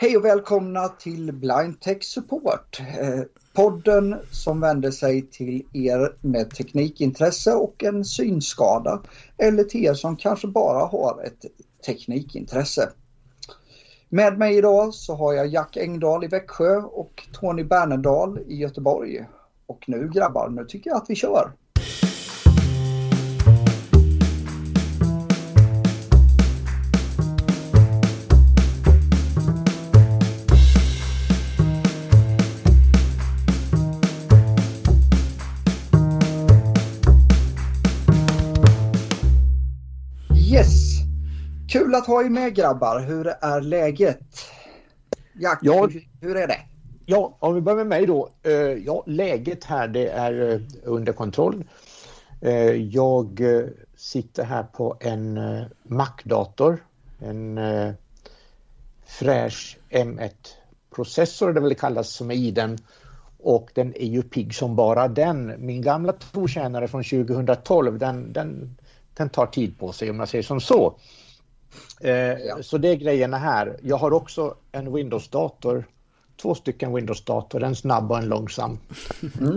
Hej och välkomna till Blind Tech Support. Eh, podden som vänder sig till er med teknikintresse och en synskada. Eller till er som kanske bara har ett teknikintresse. Med mig idag så har jag Jack Engdahl i Växjö och Tony Bernerdal i Göteborg. Och nu grabbar, nu tycker jag att vi kör. Kul att ha er med grabbar. Hur är läget? Jack, Ja. hur, är det? Ja, om vi börjar med mig då. Eh, Ja, läget här det är eh, under kontroll. Eh, Jag sitter här på en Mac-dator, en fräsch M1-processor det väl kallas som är i den och den är ju pigg som bara den. Min gamla trotjänare från 2012 den, den, den tar tid på sig om jag säger som så. Eh, Så det är grejerna här. Jag har också en Windows-dator två stycken Windows-dator, en snabb och en långsam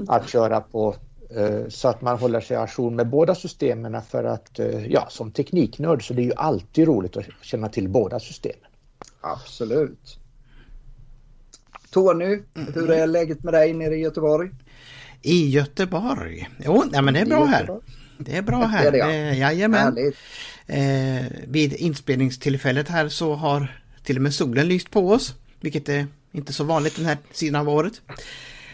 att köra på eh, så att man håller sig ajour med båda systemen för att, eh, ja, som tekniknörd så det är ju alltid roligt att känna till båda systemen. Absolut. Tony, hur är läget med dig nere i Göteborg? I Göteborg? Jo, nej, men det är bra här. Det är bra Det här. är det, ja. Jajamän. Härligt. Eh, vid inspelningstillfället här så har till och med solen lyst på oss. Vilket är inte så vanligt den här sidan av året.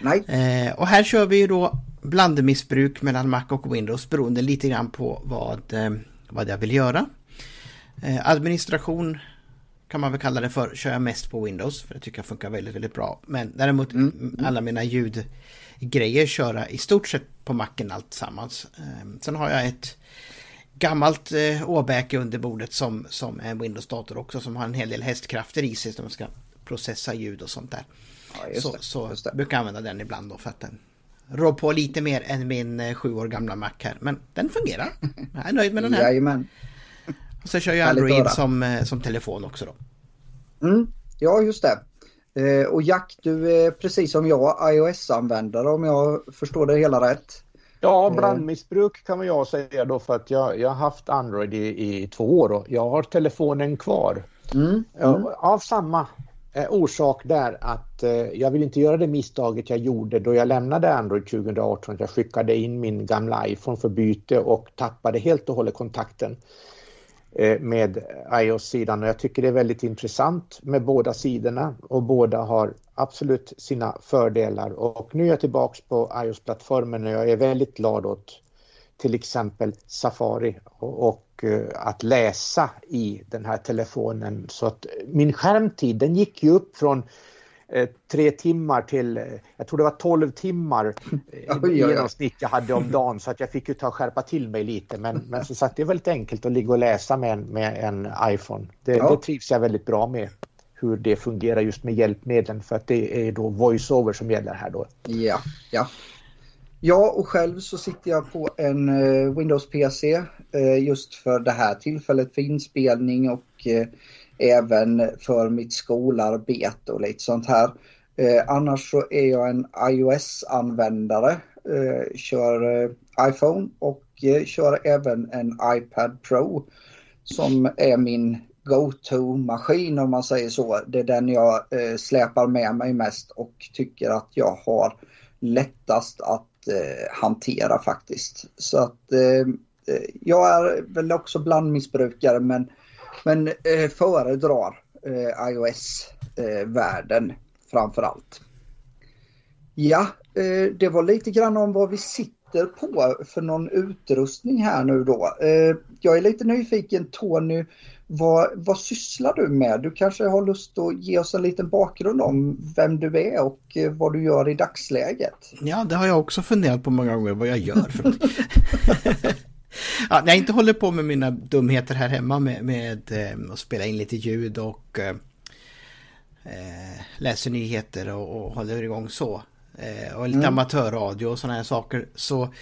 Nej, Eh, och här kör vi ju då blandmissbruk mellan Mac och Windows beroende lite grann på vad, eh, vad jag vill göra. Eh, administration kan man väl kalla det för, kör jag mest på Windows för det tycker jag funkar väldigt, väldigt bra. Men däremot Mm, alla mina ljudgrejer köra i stort sett på Macen alltsammans. Eh, sen har jag ett gammalt eh, åbäke under bordet som, som är en Windows-dator också som har en hel del hästkrafter i sig som man ska processa ljud och sånt där. ja, så det. så det. brukar jag använda den ibland då för att den rår på lite mer än min eh, sju år gamla Mac här. Men den fungerar. Jag är nöjd med den här. Jajamän. Och så kör jag Android som, eh, som telefon också då. Mm, ja, just det. Eh, och Jack, du är precis som jag iOS-användare om jag förstår det hela rätt. Ja, blandmissbruk kan man jag säga då för att jag, jag har haft Android i, i två år och jag har telefonen kvar. Mm, Ja, Av samma eh, orsak där att eh, jag vill inte göra det misstaget jag gjorde då jag lämnade Android 2018. Att jag skickade in min gamla iPhone för byte och tappade helt och hållet kontakten eh, med iOS-sidan och jag tycker det är väldigt intressant med båda sidorna och båda har absolut sina fördelar. Och nu är jag tillbaks på iOS-plattformen och jag är väldigt glad åt till exempel Safari och, och eh, att läsa i den här telefonen. Så att min skärmtid den gick ju upp från eh, tre timmar till, eh, jag tror det var 12 timmar i genomsnitt jag hade om dagen. Så att jag fick ju ta och skärpa till mig lite. Men, men som sagt det är väldigt enkelt att ligga och läsa med en, med en iPhone. Det, Ja. det trivs jag väldigt bra med hur det fungerar just med hjälpmedlen för att det är då voiceover som gäller här då. Ja, ja. Ja, och själv så sitter jag på en eh, Windows-PC eh, just för det här tillfället för inspelning och eh, även för mitt skolarbete och lite sånt här. Annars så är jag en iOS-användare, kör iPhone och kör även en iPad Pro som är min go-to-maskin om man säger så. Det är den jag eh, släpar med mig mest och tycker att jag har lättast att eh, hantera faktiskt. Så att eh, eh jag är väl också blandmissbrukare men, men eh, föredrar eh, iOS-världen framför allt. Ja, eh, det var lite grann om vad vi sitter på för någon utrustning här nu då. Eh, jag är lite nyfiken Tony, vad, vad sysslar du med? Du kanske har lust att ge oss en liten bakgrund om vem du är och eh, vad du gör i dagsläget. Ja, det har jag också funderat på många gånger vad jag gör. För ja, när jag inte håller på med mina dumheter här hemma med, med eh, att spela in lite ljud och eh, eh, läser nyheter och, och håller igång så. Eh, och lite amatörradio och sådana här saker. Så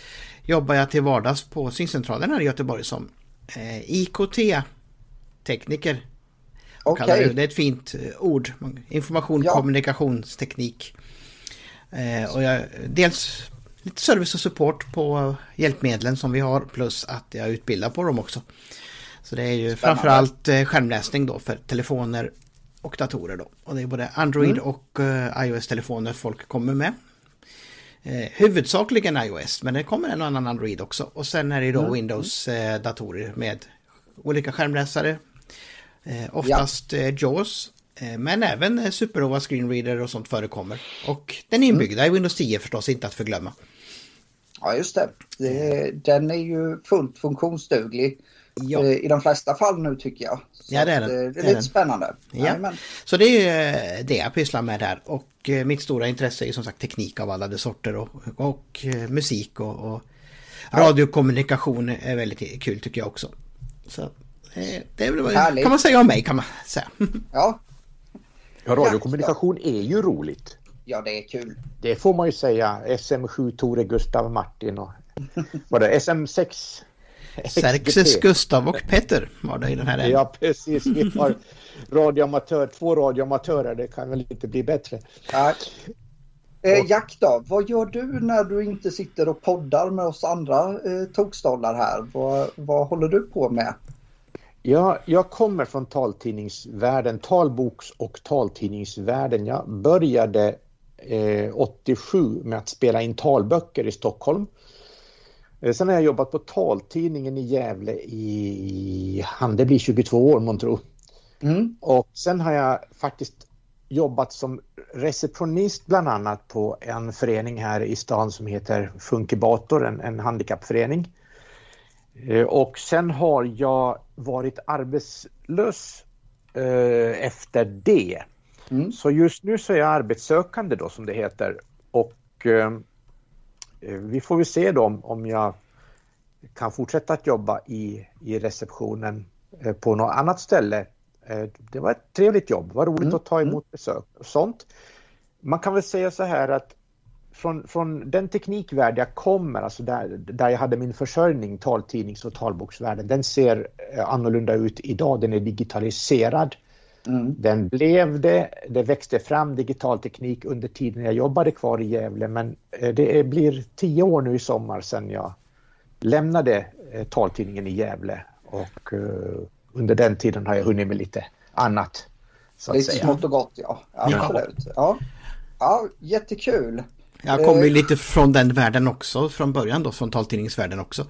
jobbar jag till vardags på syncentralen här i Göteborg som eh, IKT-tekniker. Okay. Det. det är ett fint ord. Information ja. kommunikationsteknik. Eh, och jag, dels lite service och support på hjälpmedlen som vi har plus att jag utbildar på dem också. Så det är ju Spännande. framförallt eh, skärmläsning då för telefoner och datorer då. Och det är både Android mm. och uh, iOS-telefoner folk kommer med. Eh, huvudsakligen iOS men det kommer en och annan Android också. Och sen är det då mm. Windows-datorer eh, med olika skärmläsare. Eh, oftast ja. eh, JAWS Eh, men även eh, SuperNova Screenreader och sånt förekommer. Och den inbyggda mm. i Windows 10 förstås inte att förglömma. Ja just det. det den är ju fullt funktionsduglig ja. I de flesta fall nu tycker jag. Så ja det är den. Det är lite den. spännande. Ja. Så det är det jag pysslar med där. Och mitt stora intresse är som sagt teknik av alla de sorter och, och musik och, och radiokommunikation är väldigt kul tycker jag också. Så det är väl kan man säga om mig kan man säga. Ja, Ja, radiokommunikation är ju roligt. Ja, det är kul. Det får man ju säga. SM7 Tore Gustav Martin och vad det SM6 Xerxes Gustav och Petter var det i den här. Ja, precis. Vi har radioamatör, två radioamatörer. Det kan väl inte bli bättre. Ja. Eh, Jack då, vad gör du när du inte sitter och poddar med oss andra eh, tokstollar här? Vad, vad håller du på med? Ja, jag kommer från taltidningsvärlden, talboks och taltidningsvärlden. Jag började eh, 87 med att spela in talböcker i Stockholm. Eh, sen har jag jobbat på taltidningen i Gävle i, han det blir 22 år man tror. Mm. Och sen har jag faktiskt jobbat som receptionist bland annat på en förening här i stan som heter Funkibator, en, en handikappförening. Eh, och sen har jag varit arbetslös eh, efter det. Mm. Så just nu så är jag arbetssökande då som det heter. Och eh, vi får väl se då om jag kan fortsätta att jobba i, i receptionen på något annat ställe. Det var ett trevligt jobb, det var roligt mm. att ta emot besök och sånt. Man kan väl säga så här att från, från den teknikvärld jag kommer, alltså där, där jag hade min försörjning, taltidnings och talboksvärlden, den ser eh, annorlunda ut idag. Den är digitaliserad. Mm. Den blev det, det växte fram digital teknik under tiden jag jobbade kvar i Gävle men eh, det blir tio år nu i sommar sedan jag lämnade eh, taltidningen i Gävle och under den tiden har jag hunnit med lite annat. Så lite smått och gott ja, absolut. Ja. ja, jättekul. Jag kommer ju lite från den världen också från början då, från taltidningsvärlden också.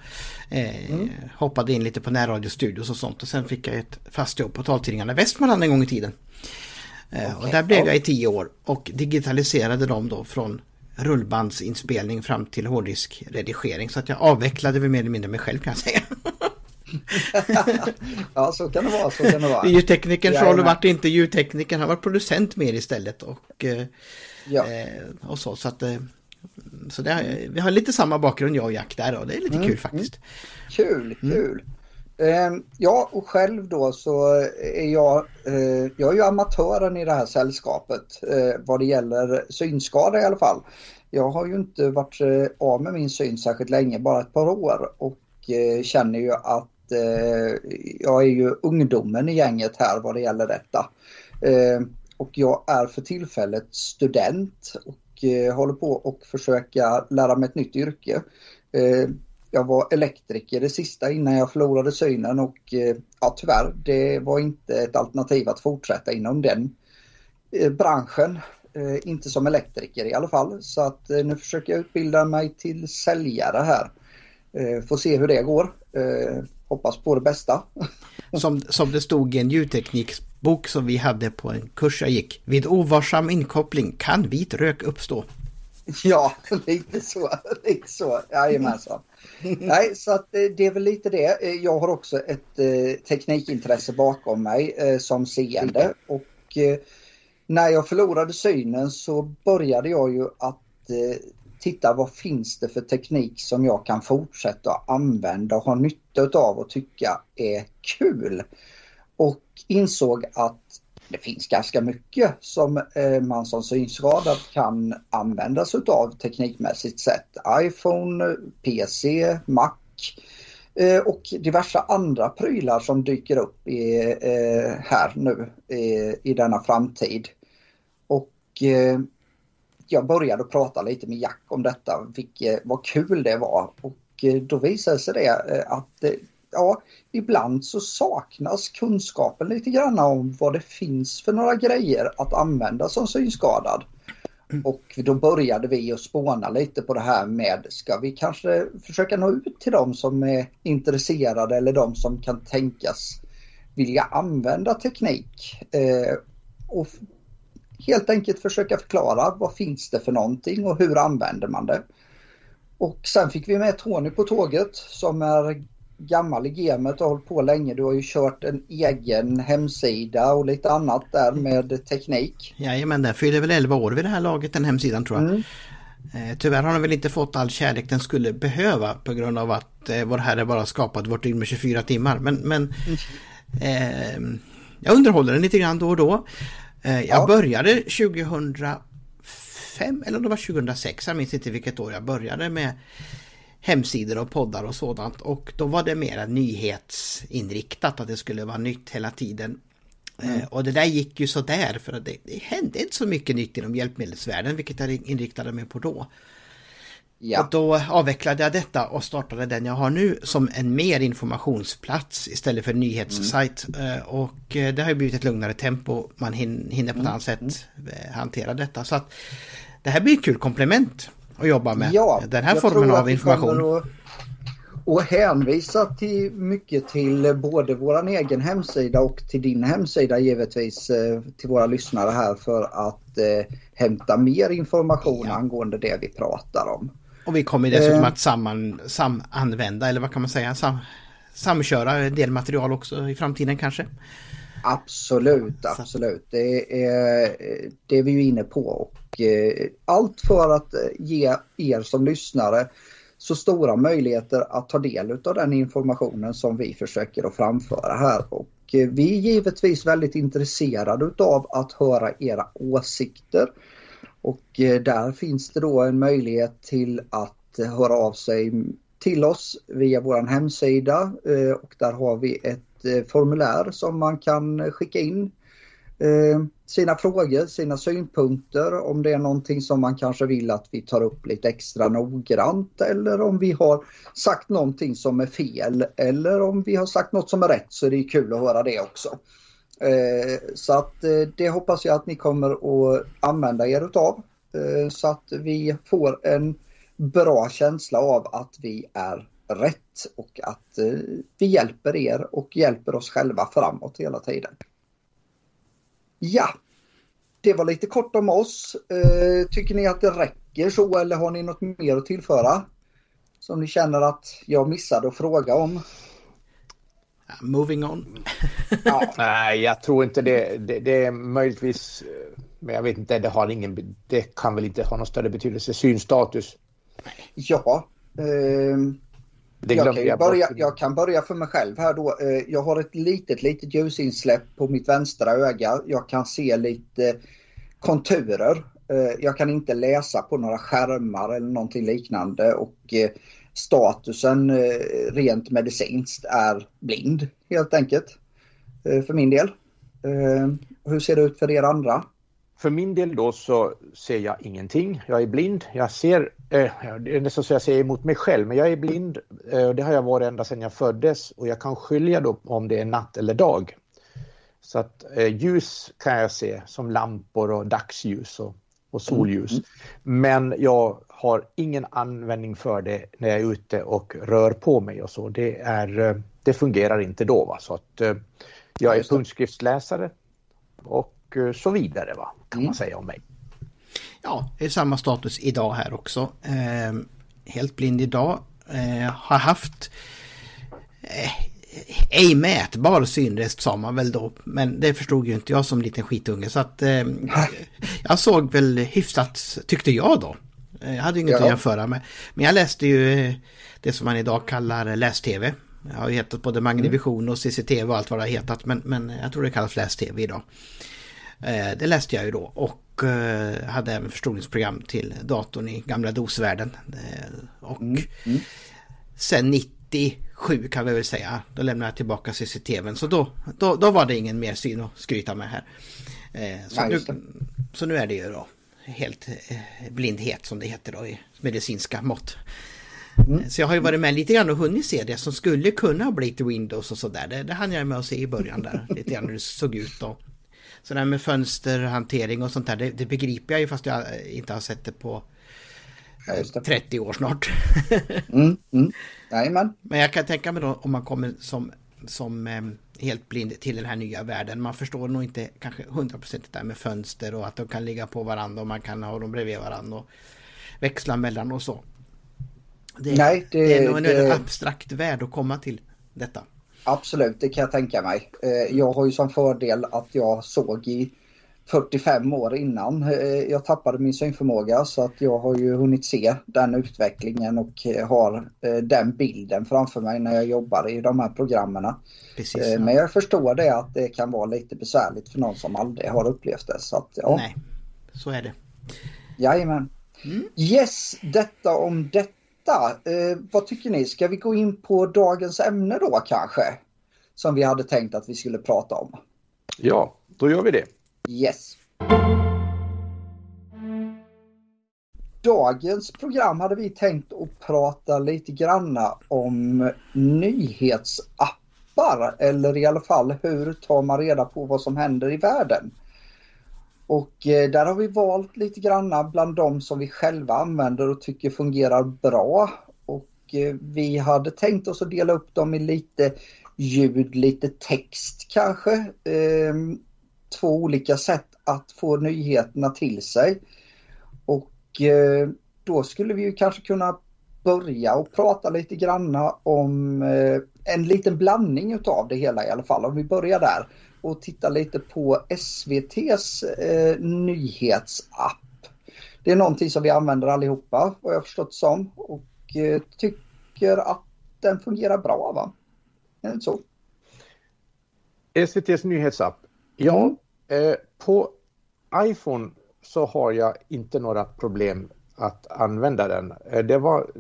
Eh, mm. Hoppade in lite på närradiostudios och sånt och sen fick jag ett fast jobb på taltidningarna Västmanland en gång i tiden. Eh, okay. Och där blev jag i tio år och digitaliserade dem då från rullbandsinspelning fram till hårddiskredigering så att jag avvecklade mer eller mindre mig själv kan jag säga. ja, så kan det vara. Så kan det vara. Ljudteknikerns roll vart inte ljudteknikern, han var producent mer istället. Och, eh, Ja. Eh, och så, så att eh, så det, vi har lite samma bakgrund jag och Jack där och det är lite mm, kul faktiskt. Mm. Kul, mm. kul. Eh, ja, och själv då så är jag, jag är ju amatören i det här sällskapet vad det gäller synskada i alla fall. Jag har ju inte varit av med min syn särskilt länge, bara ett par år och känner ju att Eh, jag är ju ungdomen i gänget här vad det gäller detta eh, och jag är för tillfället student och eh, håller på att försöka lära mig ett nytt yrke. Eh, jag var elektriker det sista innan jag förlorade synen och eh, ja, tyvärr, det var inte ett alternativ att fortsätta inom den eh, branschen. Eh, inte som elektriker i alla fall. Så att eh, nu försöker jag utbilda mig till säljare här. Eh, får se hur det går. Hoppas på det bästa. Som, som det stod i en ljudteknikbok som vi hade på en kurs jag gick. Vid ovarsam inkoppling kan vit rök uppstå. Ja, lite så. Lite så. Jajamensan. Nej, så att eh, det är väl lite det. Eh, jag har också ett eh, teknikintresse bakom mig eh, som seende och eh, när jag förlorade synen så började jag ju att titta vad finns det för teknik som jag kan fortsätta att använda och ha nytta av och tycka är kul. Och insåg att det finns ganska mycket som eh, man som synskadad kan använda sig av teknikmässigt sett. iPhone, PC, Mac. Eh, och diverse andra prylar som dyker upp i, eh, här nu i denna framtid. Och jag började prata lite med Jack om detta, vilket, eh, vad kul det var. Och eh, då visade sig det eh, att ja, ibland så saknas kunskapen lite grann om vad det finns för några grejer att använda som synskadad. Och då började vi att spåna lite på det här med, ska vi kanske försöka nå ut till de som är intresserade eller de som kan tänkas vilja använda teknik. Eh, och helt enkelt försöka förklara vad finns det för någonting och hur använder man det. Och sen fick vi med Tony på tåget som är gammal i gamet och hållit på länge. Du har ju kört en egen hemsida och lite annat där med teknik. Jajamän, den fyller väl 11 år vid det här laget, den hemsidan tror jag. Mm. Eh, tyvärr har den väl inte fått all kärlek den skulle behöva på grund av att eh, vår herre bara skapat vårt dygn med 24 timmar. Men, men eh, jag underhåller den lite grann då och då. Eh, jag ja. började 2005 eller det var 2006, jag minns inte vilket år jag började med hemsidor och poddar och sådant och då var det mera nyhetsinriktat att det skulle vara nytt hela tiden. Mm. Eh, och det där gick ju sådär för att det, det, hände inte så mycket nytt inom hjälpmedelsvärlden vilket jag inriktade mig på då. Ja. Och då avvecklade jag detta och startade den jag har nu som en mer informationsplats istället för nyhetssajt. Mm. Och eh, det har ju blivit ett lugnare tempo, man hinner på ett mm. annat sätt mm. hantera detta. Så att det här blir ett kul komplement att jobba med. Ja, den här formen av information. Och hänvisa till mycket till både vår egen hemsida och till din hemsida givetvis eh, till våra lyssnare här för att eh, hämta mer information ja. angående det vi pratar om. Och vi kommer dessutom eh. att samman, samanvända eller vad kan man säga, sam, samköra en del material också i framtiden kanske. Absolut, absolut. Det är, det är vi ju inne på. Och eh, allt för att eh, ge er som lyssnare så stora möjligheter att ta del av den informationen som vi försöker att framföra här. Och eh, vi är givetvis väldigt intresserade av att höra era åsikter. Och eh, där finns det då en möjlighet till att höra av sig till oss via vår hemsida. Eh, och där har vi ett eh, formulär som man kan skicka in sina frågor, sina synpunkter, om det är någonting som man kanske vill att vi tar upp lite extra noggrant. Eller om vi har sagt någonting som är fel. Eller om vi har sagt något som är rätt så är det kul att höra det också. Eh, så att eh, det hoppas jag att ni kommer att använda er utav eh, så att vi får en bra känsla av att vi är rätt och att vi hjälper er och hjälper oss själva framåt hela tiden. Ja, det var lite kort om oss. Tycker ni att det räcker så eller har ni något mer att tillföra? Som ni känner att jag missade att fråga om? Moving on. ja. Nej, jag tror inte det. det. det. är möjligtvis, men jag vet inte, det har ingen, det kan väl inte ha någon större betydelse. Synstatus. Ja, eh, jag kan, börja, jag kan börja för mig själv här då. Eh, jag har ett litet, litet ljusinsläpp på mitt vänstra öga. Jag kan se lite konturer. Eh, jag kan inte läsa på några skärmar eller någonting liknande och eh, statusen eh, rent medicinskt är blind helt enkelt. Eh, för min del. Eh, hur ser det ut för er andra? För min del då så ser jag ingenting. Jag är blind. Jag ser, eh, det är nästan så jag säger emot mig själv, men jag är blind. Eh, det har jag varit ända sedan jag föddes och jag kan skilja då om det är natt eller dag. Så att eh, ljus kan jag se som lampor och dagsljus och, och solljus. Mm. Men jag har ingen användning för det när jag är ute och rör på mig och så. Det, är, eh, det fungerar inte då. Va? Så att, eh, jag är punktskriftsläsare och Eh, så vidare va, kan mm. man säga om mig. Ja, det är samma status idag här också. Eh, helt blind idag. Eh, har haft eh, ej mätbar synrest sa man väl då. Men det förstod ju inte jag som liten skitunge. Så att eh, jag såg väl hyfsat, tyckte jag då. Jag hade inget ja. att jämföra med. Men jag läste ju eh, det som man idag kallar läs-tv. Jag har ju hetat både Magnivision och CCTV och allt vad det har hetat. Men, men jag tror det kallas läs-tv idag. Eh, det läste jag ju då och eh, hade även förstoringsprogram till datorn i gamla DOS-världen. Eh, och mm. Mm. sen 90 97 kan vi väl säga. Då lämnade jag tillbaka CCTVn. Så då, då, då var det ingen mer syn att skryta med här. Eh, så, nu, så nu är det ju då helt eh, blindhet som det heter då i medicinska mått. Mm. Så jag har ju varit med lite grann och hunnit se det som skulle kunna bli till Windows och sådär. Det, det hann jag med att se i början där. lite grann hur det såg ut då. Så det här med fönsterhantering och sånt där, det, det begriper jag ju fast jag inte har sett det på ja, 30 år snart. mm, mm. Jajamän. Men jag kan tänka mig då om man kommer som, som eh, helt blind till den här nya världen. Man förstår nog inte kanske 100% det där med fönster och att de kan ligga på varandra och man kan ha dem bredvid varandra och växla mellan och så. Det, Nej, det, det är nog en det... abstrakt värld att komma till detta. Absolut, det kan jag tänka mig. Eh, jag har ju som fördel att jag såg i 45 år innan eh, jag tappade min synförmåga så att jag har ju hunnit se den utvecklingen och eh, har den bilden framför mig när jag jobbar i de här programmen. Precis. Men jag förstår det att det kan vara lite besvärligt för någon som aldrig har upplevt det. Så att, ja. Nej, så är det. Jajamän. Mm. Yes, detta om detta Eh, vad tycker ni? Ska vi gå in på dagens ämne då kanske? Som vi hade tänkt att vi skulle prata om. Ja, då gör vi det. Yes. Dagens program hade vi tänkt att prata lite granna om nyhetsappar eller i alla fall hur tar man reda på vad som händer i världen. Och eh, där har vi valt lite granna bland de som vi själva använder och tycker fungerar bra. Och eh, vi hade tänkt oss att dela upp dem i lite ljud, lite text kanske. Ehm, Två olika sätt att få nyheterna till sig. Och eh, då skulle vi ju kanske kunna börja och prata lite granna om en liten blandning utav det hela i alla fall. Om vi börjar där och titta lite på SVTs eh, nyhetsapp. Det är någonting som vi använder allihopa vad jag förstått som och eh, tycker att den fungerar bra va? Är det inte så? SVTs nyhetsapp? Ja, mm eh, på iPhone så har jag inte några problem att använda den. Eh, det var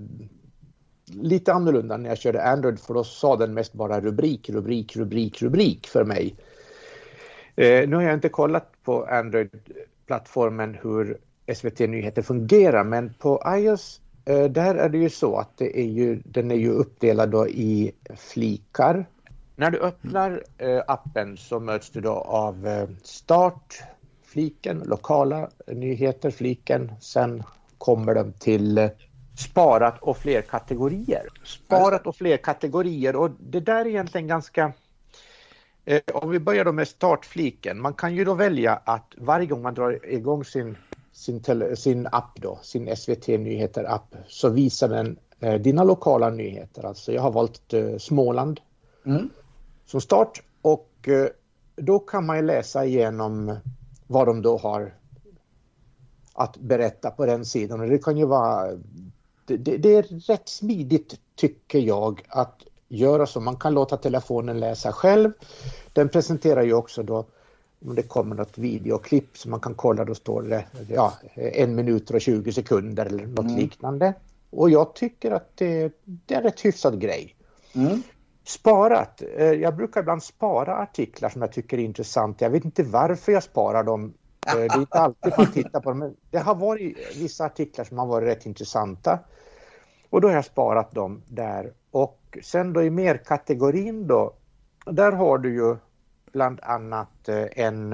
lite annorlunda när jag körde Android för då sa den mest bara rubrik, rubrik, rubrik, rubrik för mig. Eh, nu har jag inte kollat på Android-plattformen hur SVT Nyheter fungerar, men på iOS eh, där är det ju så att det är ju, den är ju uppdelad då i flikar. När du öppnar eh, appen så möts du då av eh, start, fliken, lokala nyheter, fliken. Sen kommer de till eh, sparat och fler kategorier. Sparat och fler kategorier och det där är egentligen ganska Eh, om vi börjar då med startfliken. Man kan ju då välja att varje gång man drar igång sin, sin, tele, sin app då, sin SVT Nyheter-app, så visar den eh, dina lokala nyheter. Alltså jag har valt eh, Småland mm som start och eh, då kan man ju läsa igenom vad de då har att berätta på den sidan. Och det kan ju vara det, det, det är rätt smidigt tycker jag att göra så. Man kan låta telefonen läsa själv. Den presenterar ju också då om det kommer något videoklipp som man kan kolla, då står det ja, en minut och 20 sekunder eller något mm. liknande. Och jag tycker att det, det är en rätt hyfsad grej. Mm. Sparat. Eh, jag brukar ibland spara artiklar som jag tycker är intressanta. Jag vet inte varför jag sparar dem. Eh, det är inte alltid man tittar på dem. Men det har varit vissa artiklar som har varit rätt intressanta. Och då har jag sparat dem där. Och sen då i mer-kategorin då, där har du ju bland annat eh, en,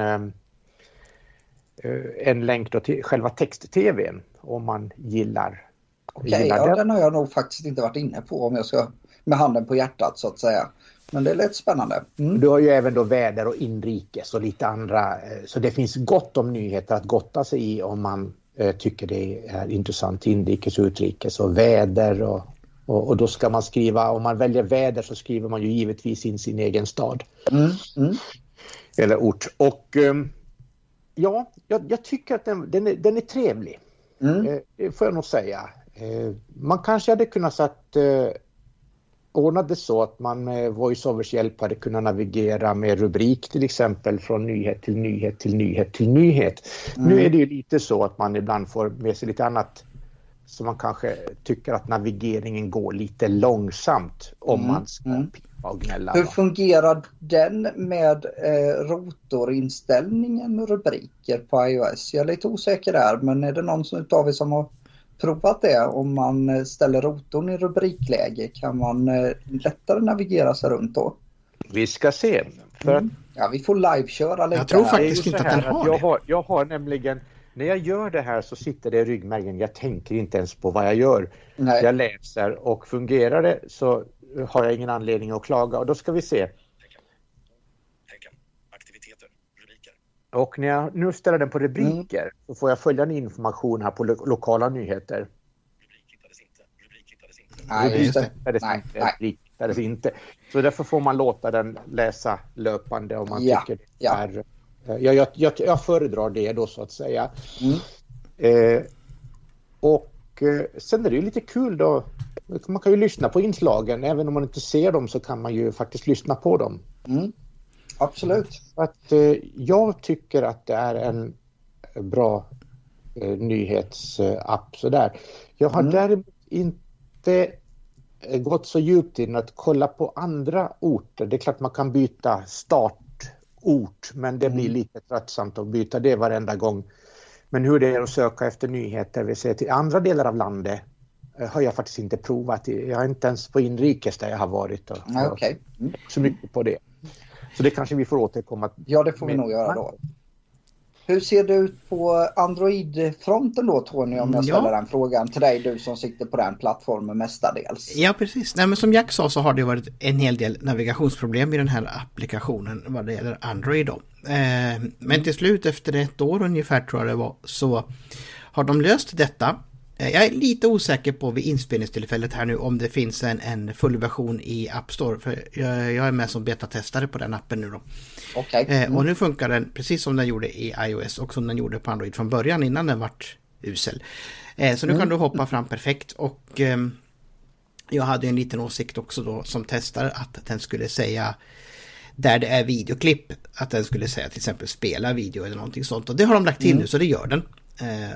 en länk då till själva text-tvn om man gillar. Okej, ja, den. den har jag nog faktiskt inte varit inne på om jag ska med handen på hjärtat så att säga. Men det är lite spännande. Mm. Du har ju även då väder och inrikes och lite andra. Eh, så det finns gott om nyheter att gotta sig i om man tycker det är intressant inrikes och utrikes och väder och och, och, då ska man skriva, om man väljer väder så skriver man ju givetvis in sin egen stad. Mm, mm. Eller ort. Och um, ja, jag, jag, tycker att den, den, är, den är trevlig. Mm. Eh, får jag nog säga. Eh, man kanske hade kunnat satt ordna det så att man med VoiceOvers hjälp hade kunnat navigera med rubrik till exempel från nyhet till nyhet till nyhet till nyhet. Mm. Nu är det ju lite så att man ibland får med sig lite annat så man kanske tycker att navigeringen går lite långsamt om mm. man ska mm. pipa och gnälla. Hur fungerar den med eh, rotorinställningen och rubriker på iOS? Jag är lite osäker där men är det någon av er som har provat det? Om man eh, ställer rotorn i rubrikläge kan man eh, lättare navigera sig runt då? Vi ska se. För mm. Ja, vi får liveköra lite. Jag tror faktiskt inte att den har jag har, jag har nämligen när jag gör det här så sitter det i ryggmärgen. Jag tänker inte ens på vad jag gör. Nej. Jag läser och fungerar det så har jag ingen anledning att klaga och då ska vi se. Och när jag nu ställer den på rubriker mm. så får jag följande information här på lo lokala nyheter. Rubrik hittades inte. Rubrik hittades inte. Nej, rubrik hittades nej, inte. Nej. Rubrik hittades inte. Så därför får man låta den läsa löpande om man ja, tycker det är ja. Eh, jag, jag, jag, jag föredrar det då så att säga. Mm. Eh, och eh, sen är det ju lite kul då. Man kan ju lyssna på inslagen. Även om man inte ser dem så kan man ju faktiskt lyssna på dem. Mm. Absolut. Att, eh, jag tycker att det är en bra eh, nyhetsapp sådär. Jag har mm. däremot inte eh, gått så djupt in att kolla på andra orter. Det är klart man kan byta start ort, men det blir mm. lite tröttsamt att byta det varenda gång. Men hur det är att söka efter nyheter, vi ser till andra delar av landet, eh, har jag faktiskt inte provat. Jag är inte ens på inrikes där jag har varit. Och, okay. mm. Så mycket på det. Så det kanske vi får återkomma Ja, det får vi nog göra då. Hur ser det ut på Android-fronten då Tony om jag ställer ja. den frågan till dig du som sitter på den plattformen mestadels? Ja precis, Nej, men som Jack sa så har det varit en hel del navigationsproblem i den här applikationen vad det gäller Android då. Eh, men till slut efter ett år ungefär tror jag det var så har de löst detta jag är lite osäker på vid inspelningstillfället här nu om det finns en, en full version i App Store. För jag, jag är med som betatestare på den appen nu då. Okay. Eh, mm. och nu funkar den precis som den gjorde i iOS och som den gjorde på Android från början innan den vart usel. Eh, så nu mm. kan du hoppa fram perfekt och ehm, jag hade en liten åsikt också då som testare att den skulle säga där det är videoklipp att den skulle säga till exempel spela video eller någonting sånt och det har de lagt till mm. nu så det gör den.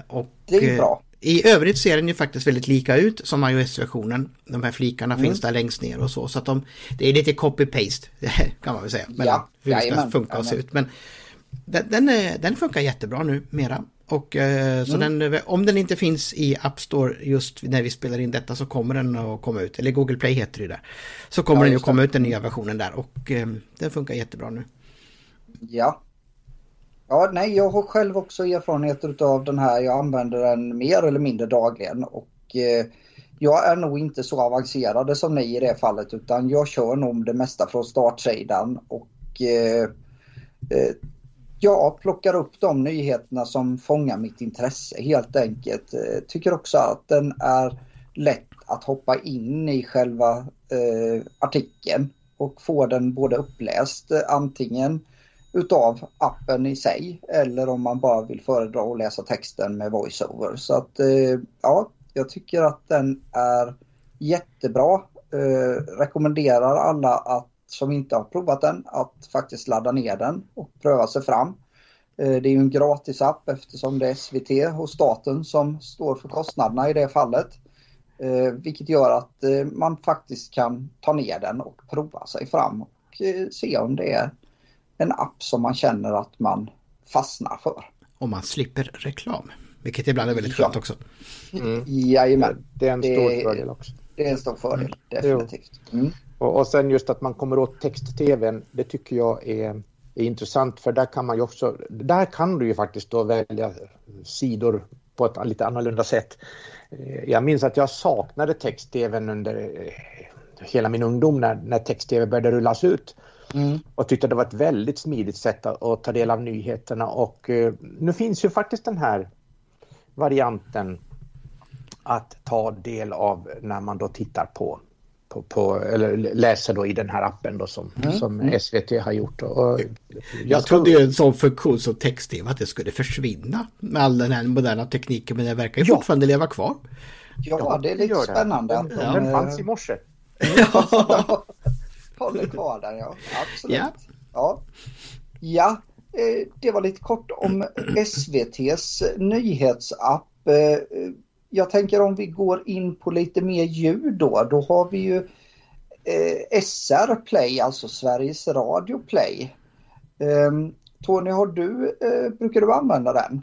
och, det är bra. I övrigt ser den ju faktiskt väldigt lika ut som iOS-versionen. De här flikarna mm. finns där längst ner och så. Så att de, det är lite copy-paste kan man väl säga. Men ja, hur det ska funka och se ut. Men den, den, den, funkar jättebra nu mera. Och eh, så mm. den, om den inte finns i App Store just när vi spelar in detta så kommer den att komma ut. Eller Google Play heter det där. Så kommer ja, den att komma ut den nya versionen där och eh, den funkar jättebra nu. Ja, Ja, nej, jag har själv också erfarenheter av den här. Jag använder den mer eller mindre dagligen och eh, jag är nog inte så avancerad som ni i det fallet utan jag kör nog det mesta från startsidan och eh, eh jag plockar upp de nyheterna som fångar mitt intresse helt enkelt. Eh, tycker också att den är lätt att hoppa in i själva eh, artikeln och få den både uppläst eh, antingen utav appen i sig eller om man bara vill föredra att läsa texten med voiceover. Så att eh, ja, jag tycker att den är jättebra. Eh, rekommenderar alla att, som inte har provat den att faktiskt ladda ner den och pröva sig fram. Eh, det är ju en gratis app eftersom det är SVT och staten som står för kostnaderna i det fallet. Eh, vilket gör att eh, man faktiskt kan ta ner den och prova sig fram och se om det är en app som man känner att man fastnar för. Och man slipper reklam, vilket ibland är väldigt skönt ja. också. Mm. Jajamän. Det är en stor det, fördel också. Det är en stor fördel, mm. definitivt. Mm. Och, och sen just att man kommer åt text-tvn, det tycker jag är, är intressant för där kan man ju också, där kan du ju faktiskt då välja sidor på ett lite annorlunda sätt. Eh, jag minns att jag saknade text-tvn under eh, hela min ungdom när, när text-tv började rullas ut. Mm. Och tyckte det var ett väldigt smidigt sätt att, att ta del av nyheterna och uh, nu finns ju faktiskt den här varianten att ta del av när man då tittar på, på, på eller läser då i den här appen då som, mm. som mm. SVT har gjort. Och jag, jag trodde ju en sån funktion som text-tv att det skulle försvinna med all den här moderna tekniken men det verkar ju ja. fortfarande leva kvar. Ja, ja det är lite spännande. Den, den fanns i morse. Ja. håller kvar där ja. Absolut. Ja. Ja, ja eh, det var lite kort om SVTs nyhetsapp. Eh, jag tänker om vi går in på lite mer ljud då, då har vi ju eh, SR Play, alltså Sveriges Radio Play. Eh, Tony, har du, brukar du använda den?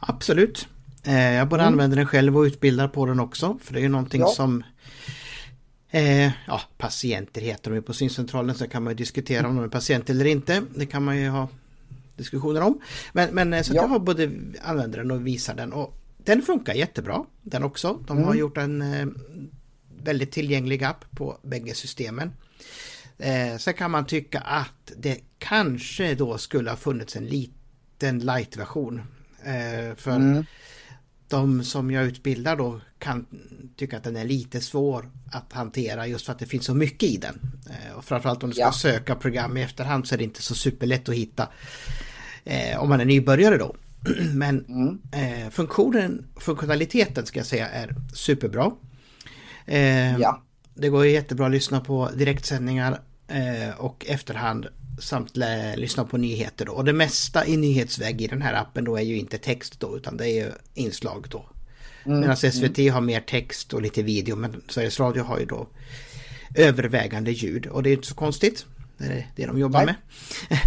Absolut. Jag både mm. använder den själv och utbildar på den också, för det är ju någonting ja. som Eh, ja, patienter heter de ju på syncentralen, så kan man ju diskutera om de är patienter eller inte. Det kan man ju ha diskussioner om. Men, men eh, så ja. jag har både använder den och visar den och den funkar jättebra den också. De har mm. gjort en eh, väldigt tillgänglig app på bägge systemen. Eh, sen kan man tycka att det kanske då skulle ha funnits en liten light-version. Eh, för mm. De som jag utbildar då kan tycka att den är lite svår att hantera just för att det finns så mycket i den. Eh, och framförallt om du ska ja. söka program i efterhand så är det inte så superlätt att hitta. Eh, om man är nybörjare då. Men mm. eh, funktionen, funktionaliteten ska jag säga är superbra. Eh, ja. Det går jättebra att lyssna på direktsändningar eh, och efterhand samt lyssna på nyheter då. Och det mesta i nyhetsväg i den här appen då är ju inte text då utan det är ju inslag då. Mm. Medan SVT mm. har mer text och lite video men Sveriges Radio har ju då övervägande ljud och det är inte så konstigt. Det är det de jobbar Nej. med.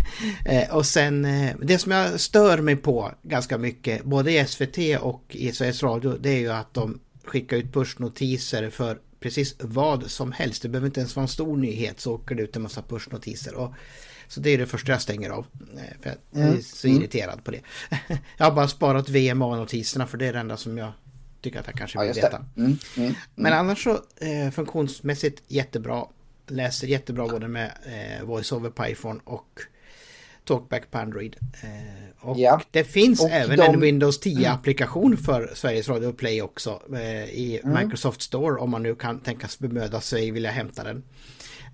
Eh, och sen eh, det som jag stör mig på ganska mycket både i SVT och i Sveriges Radio det är ju att de skickar ut pushnotiser för precis vad som helst. Det behöver inte ens vara en stor nyhet så åker det ut en massa pushnotiser. Och, så det är det första jag stänger av. Eh, för jag är mm. så mm. irriterad på det. Jag har bara sparat VMA-notiserna för det är det enda som jag tycker att jag kanske vill ja, veta. Mm, mm, Men annars så eh, funktionsmässigt jättebra. Läser jättebra både med eh, Voice over Python och Talkback på Android. Eh, och ja. det finns och även de... en Windows 10-applikation mm. för Sveriges Radio Play också eh, i mm. Microsoft Store om man nu kan tänkas bemöda sig vilja hämta den.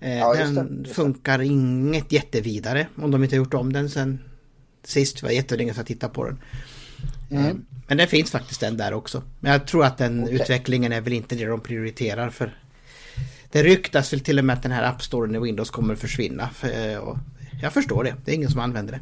Eh, ja, den det, funkar inget jättevidare om de inte har gjort om den sen sist. Det var jättelänge sedan jag tittade på den. Mm. Eh, men det finns faktiskt den där också. Men jag tror att den okay. utvecklingen är väl inte det de prioriterar för det ryktas väl till och med att den här App Storen i Windows kommer försvinna. För, eh, jag förstår det. Det är ingen som använder det.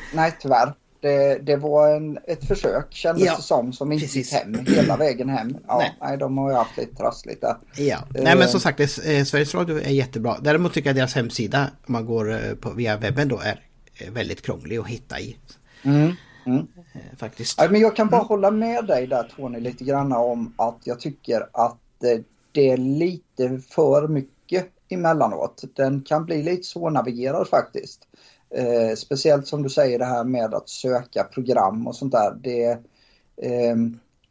Nej, tyvärr. Det, det var en, ett försök kändes ja, det som, som inte gick hem hela vägen hem. Ja, nej. nej de har ju haft lite trassligt där. Ja, uh, nej men som sagt, det, eh, Sveriges Radio är jättebra. Däremot tycker jag deras hemsida, om man går på, via webben då, är väldigt krånglig att hitta i. Mm. Mm. Faktiskt. Ja, men jag kan bara mm. hålla med dig där Tony lite grann om att jag tycker att det är lite för mycket emellanåt. Den kan bli lite svårnavigerad faktiskt. Eh, speciellt som du säger det här med att söka program och sånt där. Det, eh,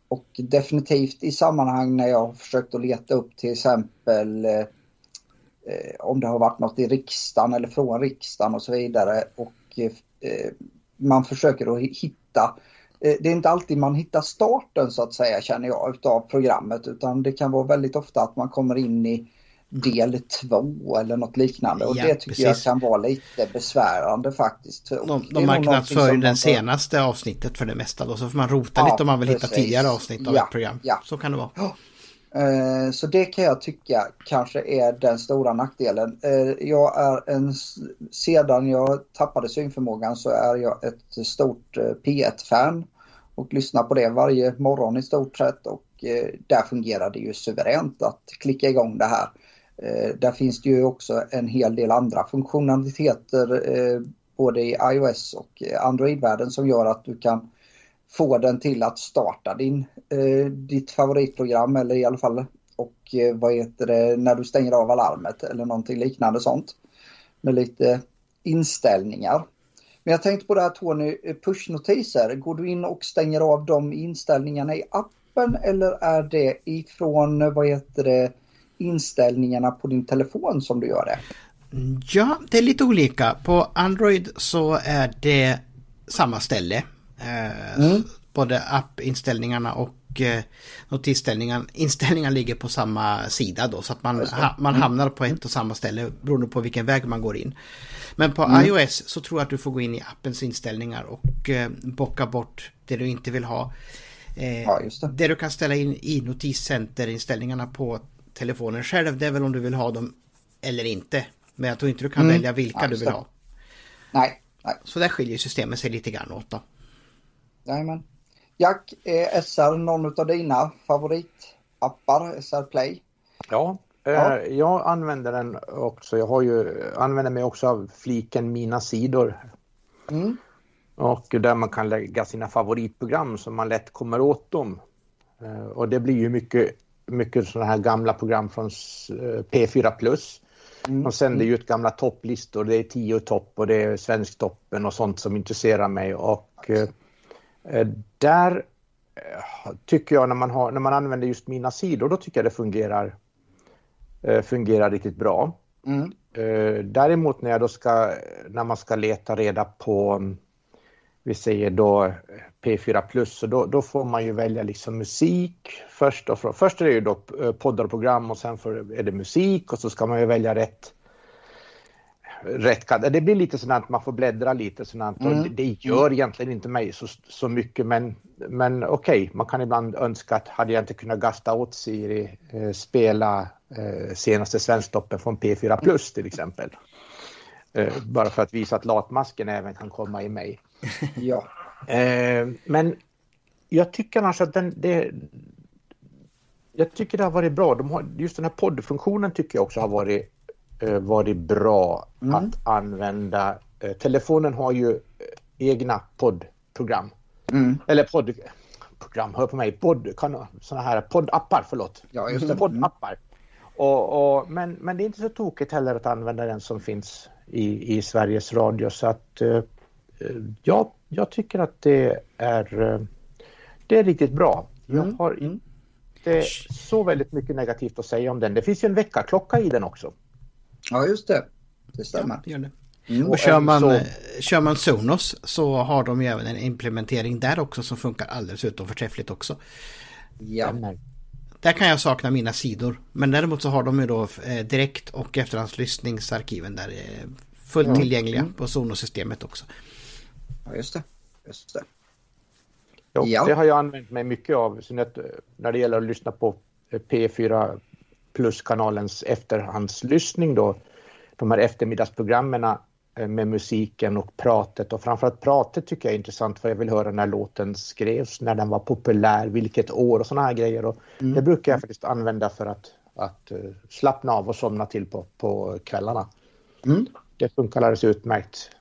och definitivt i sammanhang när jag har försökt att leta upp till exempel eh, eh, om det har varit något i riksdagen eller från riksdagen och så vidare. Och eh, man försöker att hitta eh, det är inte alltid man hittar starten så att säga känner jag utav programmet utan det kan vara väldigt ofta att man kommer in i del två eller något liknande och ja, det tycker precis. jag kan vara lite besvärande faktiskt. De, de marknadsför den senaste avsnittet för det mesta då så får man rota ja, lite om man vill precis. hitta tidigare avsnitt av ja, ett program. Ja. Så kan det vara. Eh, så det kan jag tycka kanske är den stora nackdelen. Eh, jag är en, sedan jag tappade synförmågan så är jag ett stort P1-fan och lyssnar på det varje morgon i stort sett och eh, där fungerar det ju suveränt att klicka igång det här. Eh, där finns det ju också en hel del andra funktionaliteter eh, både i iOS och Android-världen som gör att du kan få den till att starta din, eh, ditt favoritprogram eller i alla fall och vad heter det när du stänger av alarmet eller någonting liknande sånt. Med lite inställningar. Men jag tänkte på det här Tony, pushnotiser. Går du in och stänger av de inställningarna i appen eller är det ifrån vad heter det, inställningarna på din telefon som du gör det? Ja, det är lite olika. På Android så är det samma ställe. Eh, mm. Både appinställningarna och eh, notisinställningarna inställningar ligger på samma sida då så att man, ha, man mm. hamnar på ett och samma ställe beroende på vilken väg man går in. Men på mm. iOS så tror jag att du får gå in i appens inställningar och eh, bocka bort det du inte vill ha. Eh, ja, det. det. du kan ställa in i notiscenterinställningarna på telefonen själv det är väl om du vill ha dem eller inte. Men jag tror inte du kan mm. välja vilka ja, du vill ha. Nej, nej. Så där skiljer systemet sig lite grann åt då. Jajamän. Jack, är SR någon av dina favoritappar, SR Play? Ja, ja. Eh, jag använder den också. Jag har ju, använder mig också av fliken Mina sidor. Mm. Och där man kan lägga sina favoritprogram så man lätt kommer åt dem. Eh, och det blir ju mycket, mycket sådana här gamla program från eh, P4 Plus. Mm. De sänder ju ut gamla topplistor, det är tio topp och det är Svensktoppen och sånt som intresserar mig. Och eh, där tycker jag när man, har, när man använder just mina sidor, då tycker jag det fungerar, fungerar riktigt bra. Mm. Däremot när, jag då ska, när man ska leta reda på vi säger då P4 Plus, så då, då, får man ju välja liksom musik först. Och först är det ju då eh, poddar och program och sen är det musik och så ska man ju välja rätt. rätt det blir lite sådant att man får bläddra lite sådant mm. och det gör egentligen inte mig så, så mycket men, men okej, okay, man kan ibland önska att hade jag inte kunnat gasta åt Siri eh, spela eh, senaste Svensktoppen från P4 Plus till exempel. Eh, bara för att visa att latmasken även kan komma i mig. ja. Eh, men jag tycker annars att den, det, jag tycker det har varit bra. De har, just den här poddfunktionen tycker jag också har varit, eh, varit bra mm. att använda. Eh, telefonen har ju eh, egna poddprogram. Mm. Eller poddprogram, hör på mig, podd, sådana här poddappar, förlåt. Ja, just det. Poddappar. Och, och, men, men det är inte så tokigt heller att använda den som finns i, i Sveriges Radio så att eh, ja, jag tycker att det är, eh, det är riktigt bra. Jag mm, har mm. inte så väldigt mycket negativt att säga om den. Det finns ju en väckarklocka i den också. Ja, just det. Det stämmer. Ja, det mm. Och kör man, så... kör man Sonos så har de ju även en implementering där också som funkar alldeles utom förträffligt också. Ja. Där kan jag sakna mina sidor. Men däremot så har de ju då eh, direkt och efterhandslyssningsarkiven där eh, fullt mm. tillgängliga på Sonos-systemet också. Ja, just det. Just det. Jo, ja. Det har jag använt mig mycket av när det gäller att lyssna på P4 Plus-kanalens efterhandslyssning då. De här eftermiddagsprogrammen eh, med musiken och pratet och framförallt pratet tycker jag är intressant för jag vill höra när låten skrevs, när den var populär, vilket år och sådana här grejer. Och mm. Det brukar jag faktiskt använda för att, att slappna av och somna till på, på kvällarna. Mm. Det funkar alldeles utmärkt.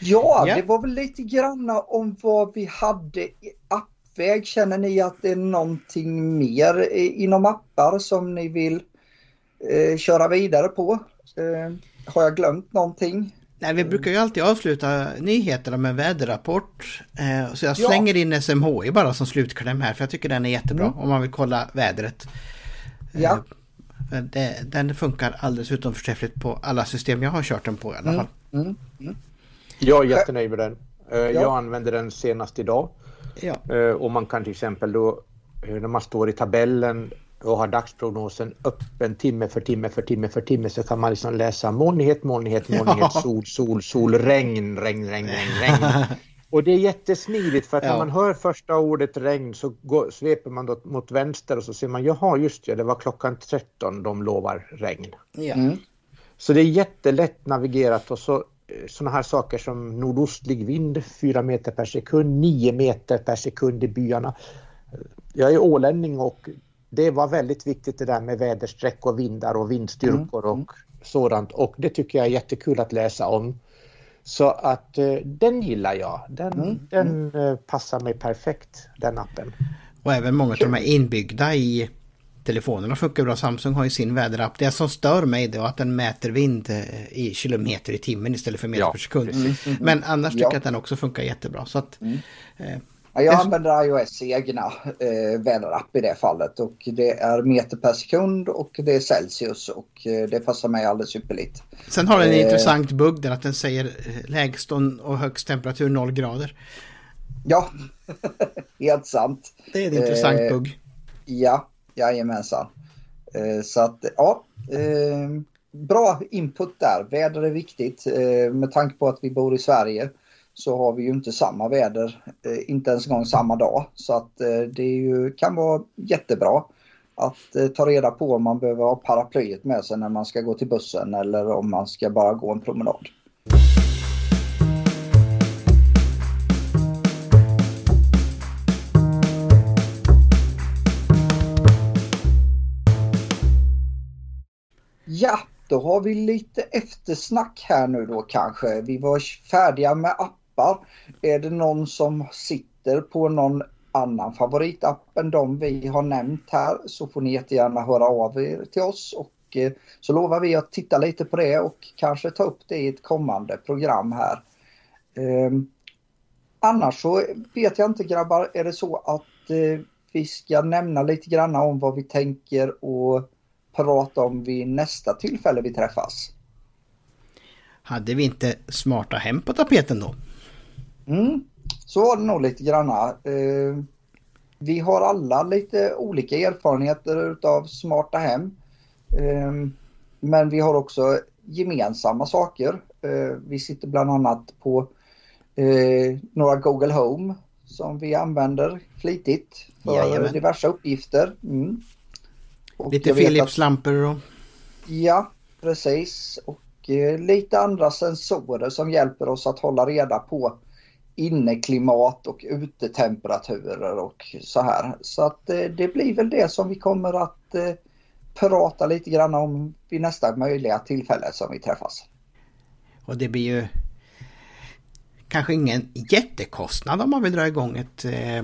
Ja, yeah. det var väl lite granna om vad vi hade i appväg. Känner ni att det är någonting mer inom appar som ni vill eh, köra vidare på? Eh, har jag glömt någonting? Nej, vi brukar ju alltid avsluta nyheterna med väderrapport. Eh, så jag slänger ja. in SMHI bara som slutkläm här för jag tycker den är jättebra mm. om man vill kolla vädret. Ja. Eh, det, den funkar alldeles utom förträffligt på alla system jag har kört den på i alla mm. fall. Mm. Mm. Jag är jättenöjd med den. Eh, ja. Jag använde den senast idag. Ja. Eh, och man kan till exempel då eh, när man står i tabellen och har dagsprognosen öppen timme för timme för timme för timme så kan man liksom läsa molnighet, molnighet, molnighet, ja. sol, sol, sol, regn, regn, regn, regn, regn. Och det är jättesmidigt för att ja. när man hör första ordet regn så går, sveper man då mot vänster och så ser man jaha just det, det var klockan 13 de lovar regn. Ja. Mm. Så det är jättelätt navigerat och så sådana här saker som nordostlig vind 4 meter per sekund, 9 meter per sekund i byarna. Jag är ålänning och det var väldigt viktigt det där med väderstreck och vindar och vindstyrkor mm. och sådant och det tycker jag är jättekul att läsa om. Så att eh, den gillar jag. Den, mm. den eh, passar mig perfekt, den appen. Och även många av de är inbyggda i telefonerna funkar bra. Samsung har ju sin väderapp. Det som stör mig är att den mäter vind eh, i kilometer i timmen istället för meter ja, per sekund. Mm, mm, Men annars tycker jag att den också funkar jättebra. Så att, mm. eh, jag använder iOS egna eh, väderapp i det fallet och det är meter per sekund och det är Celsius och eh, det passar mig alldeles ypperligt. Sen har den en eh, intressant bugg där att den säger eh, lägst och högst temperatur 0 grader. Ja, helt sant. Det är en intressant bugg. Ja, Jajamensan. Eh, så att ja, eh, bra input där. Väder är viktigt. Eh, med tanke på att vi bor i Sverige så har vi ju inte samma väder, eh, inte ens en gång samma dag. Så att eh, det ju, kan vara jättebra att eh, ta reda på om man behöver ha paraplyet med sig när man ska gå till bussen eller om man ska bara gå en promenad. Ja, då har vi lite eftersnack här nu då kanske. Vi var färdiga med appar. Är det någon som sitter på någon annan favoritapp än de vi har nämnt här så får ni jättegärna höra av er till oss och eh, så lovar vi att titta lite på det och kanske ta upp det i ett kommande program här. Ehm, annars så vet jag inte grabbar, är det så att eh, vi ska nämna lite grann om vad vi tänker och prata om vid nästa tillfälle vi träffas? Hade vi inte smarta hem på tapeten då? Mm, så var det nog lite granna. Uh, vi har alla lite olika erfarenheter utav smarta hem. Uh, men vi har också gemensamma saker. Uh, vi sitter bland annat på några Google Home som vi använder flitigt för Jajamän. diverse uppgifter. Mm. Lite Philips-lampor och... Ja, precis. Och lite andra sensorer som hjälper oss att hålla reda på inneklimat och utetemperaturer och så här. Så att eh, det blir väl det som vi kommer att eh, prata lite grann om vid nästa möjliga tillfälle som vi träffas. Och det blir ju kanske ingen jättekostnad om man vill dra igång ett eh,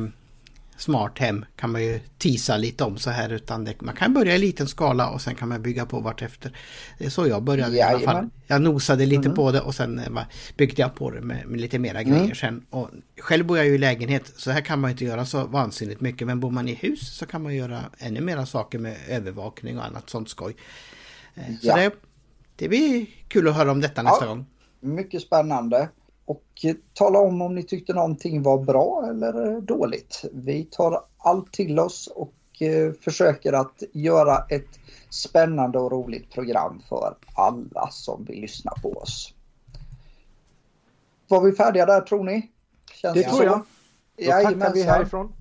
smart hem kan man ju tisa lite om så här utan det, man kan börja i liten skala och sen kan man bygga på vartefter. Det är så jag började Jajamän. i alla fall. Jag nosade lite mm. på det och sen eh, byggde jag på det med, med lite mera mm. grejer sen. Och själv bor jag ju i lägenhet så här kan man inte göra så vansinnigt mycket men bor man i hus så kan man göra ännu mera saker med övervakning och annat sånt skoj. Eh, så ja. det, det blir kul att höra om detta nästa ja, gång. Mycket spännande och tala om om ni tyckte någonting var bra eller dåligt. Vi tar allt till oss och eh, försöker att göra ett spännande och roligt program för alla som vill lyssna på oss. Var vi färdiga där tror ni? Känns det tror jag. Då tackar vi härifrån.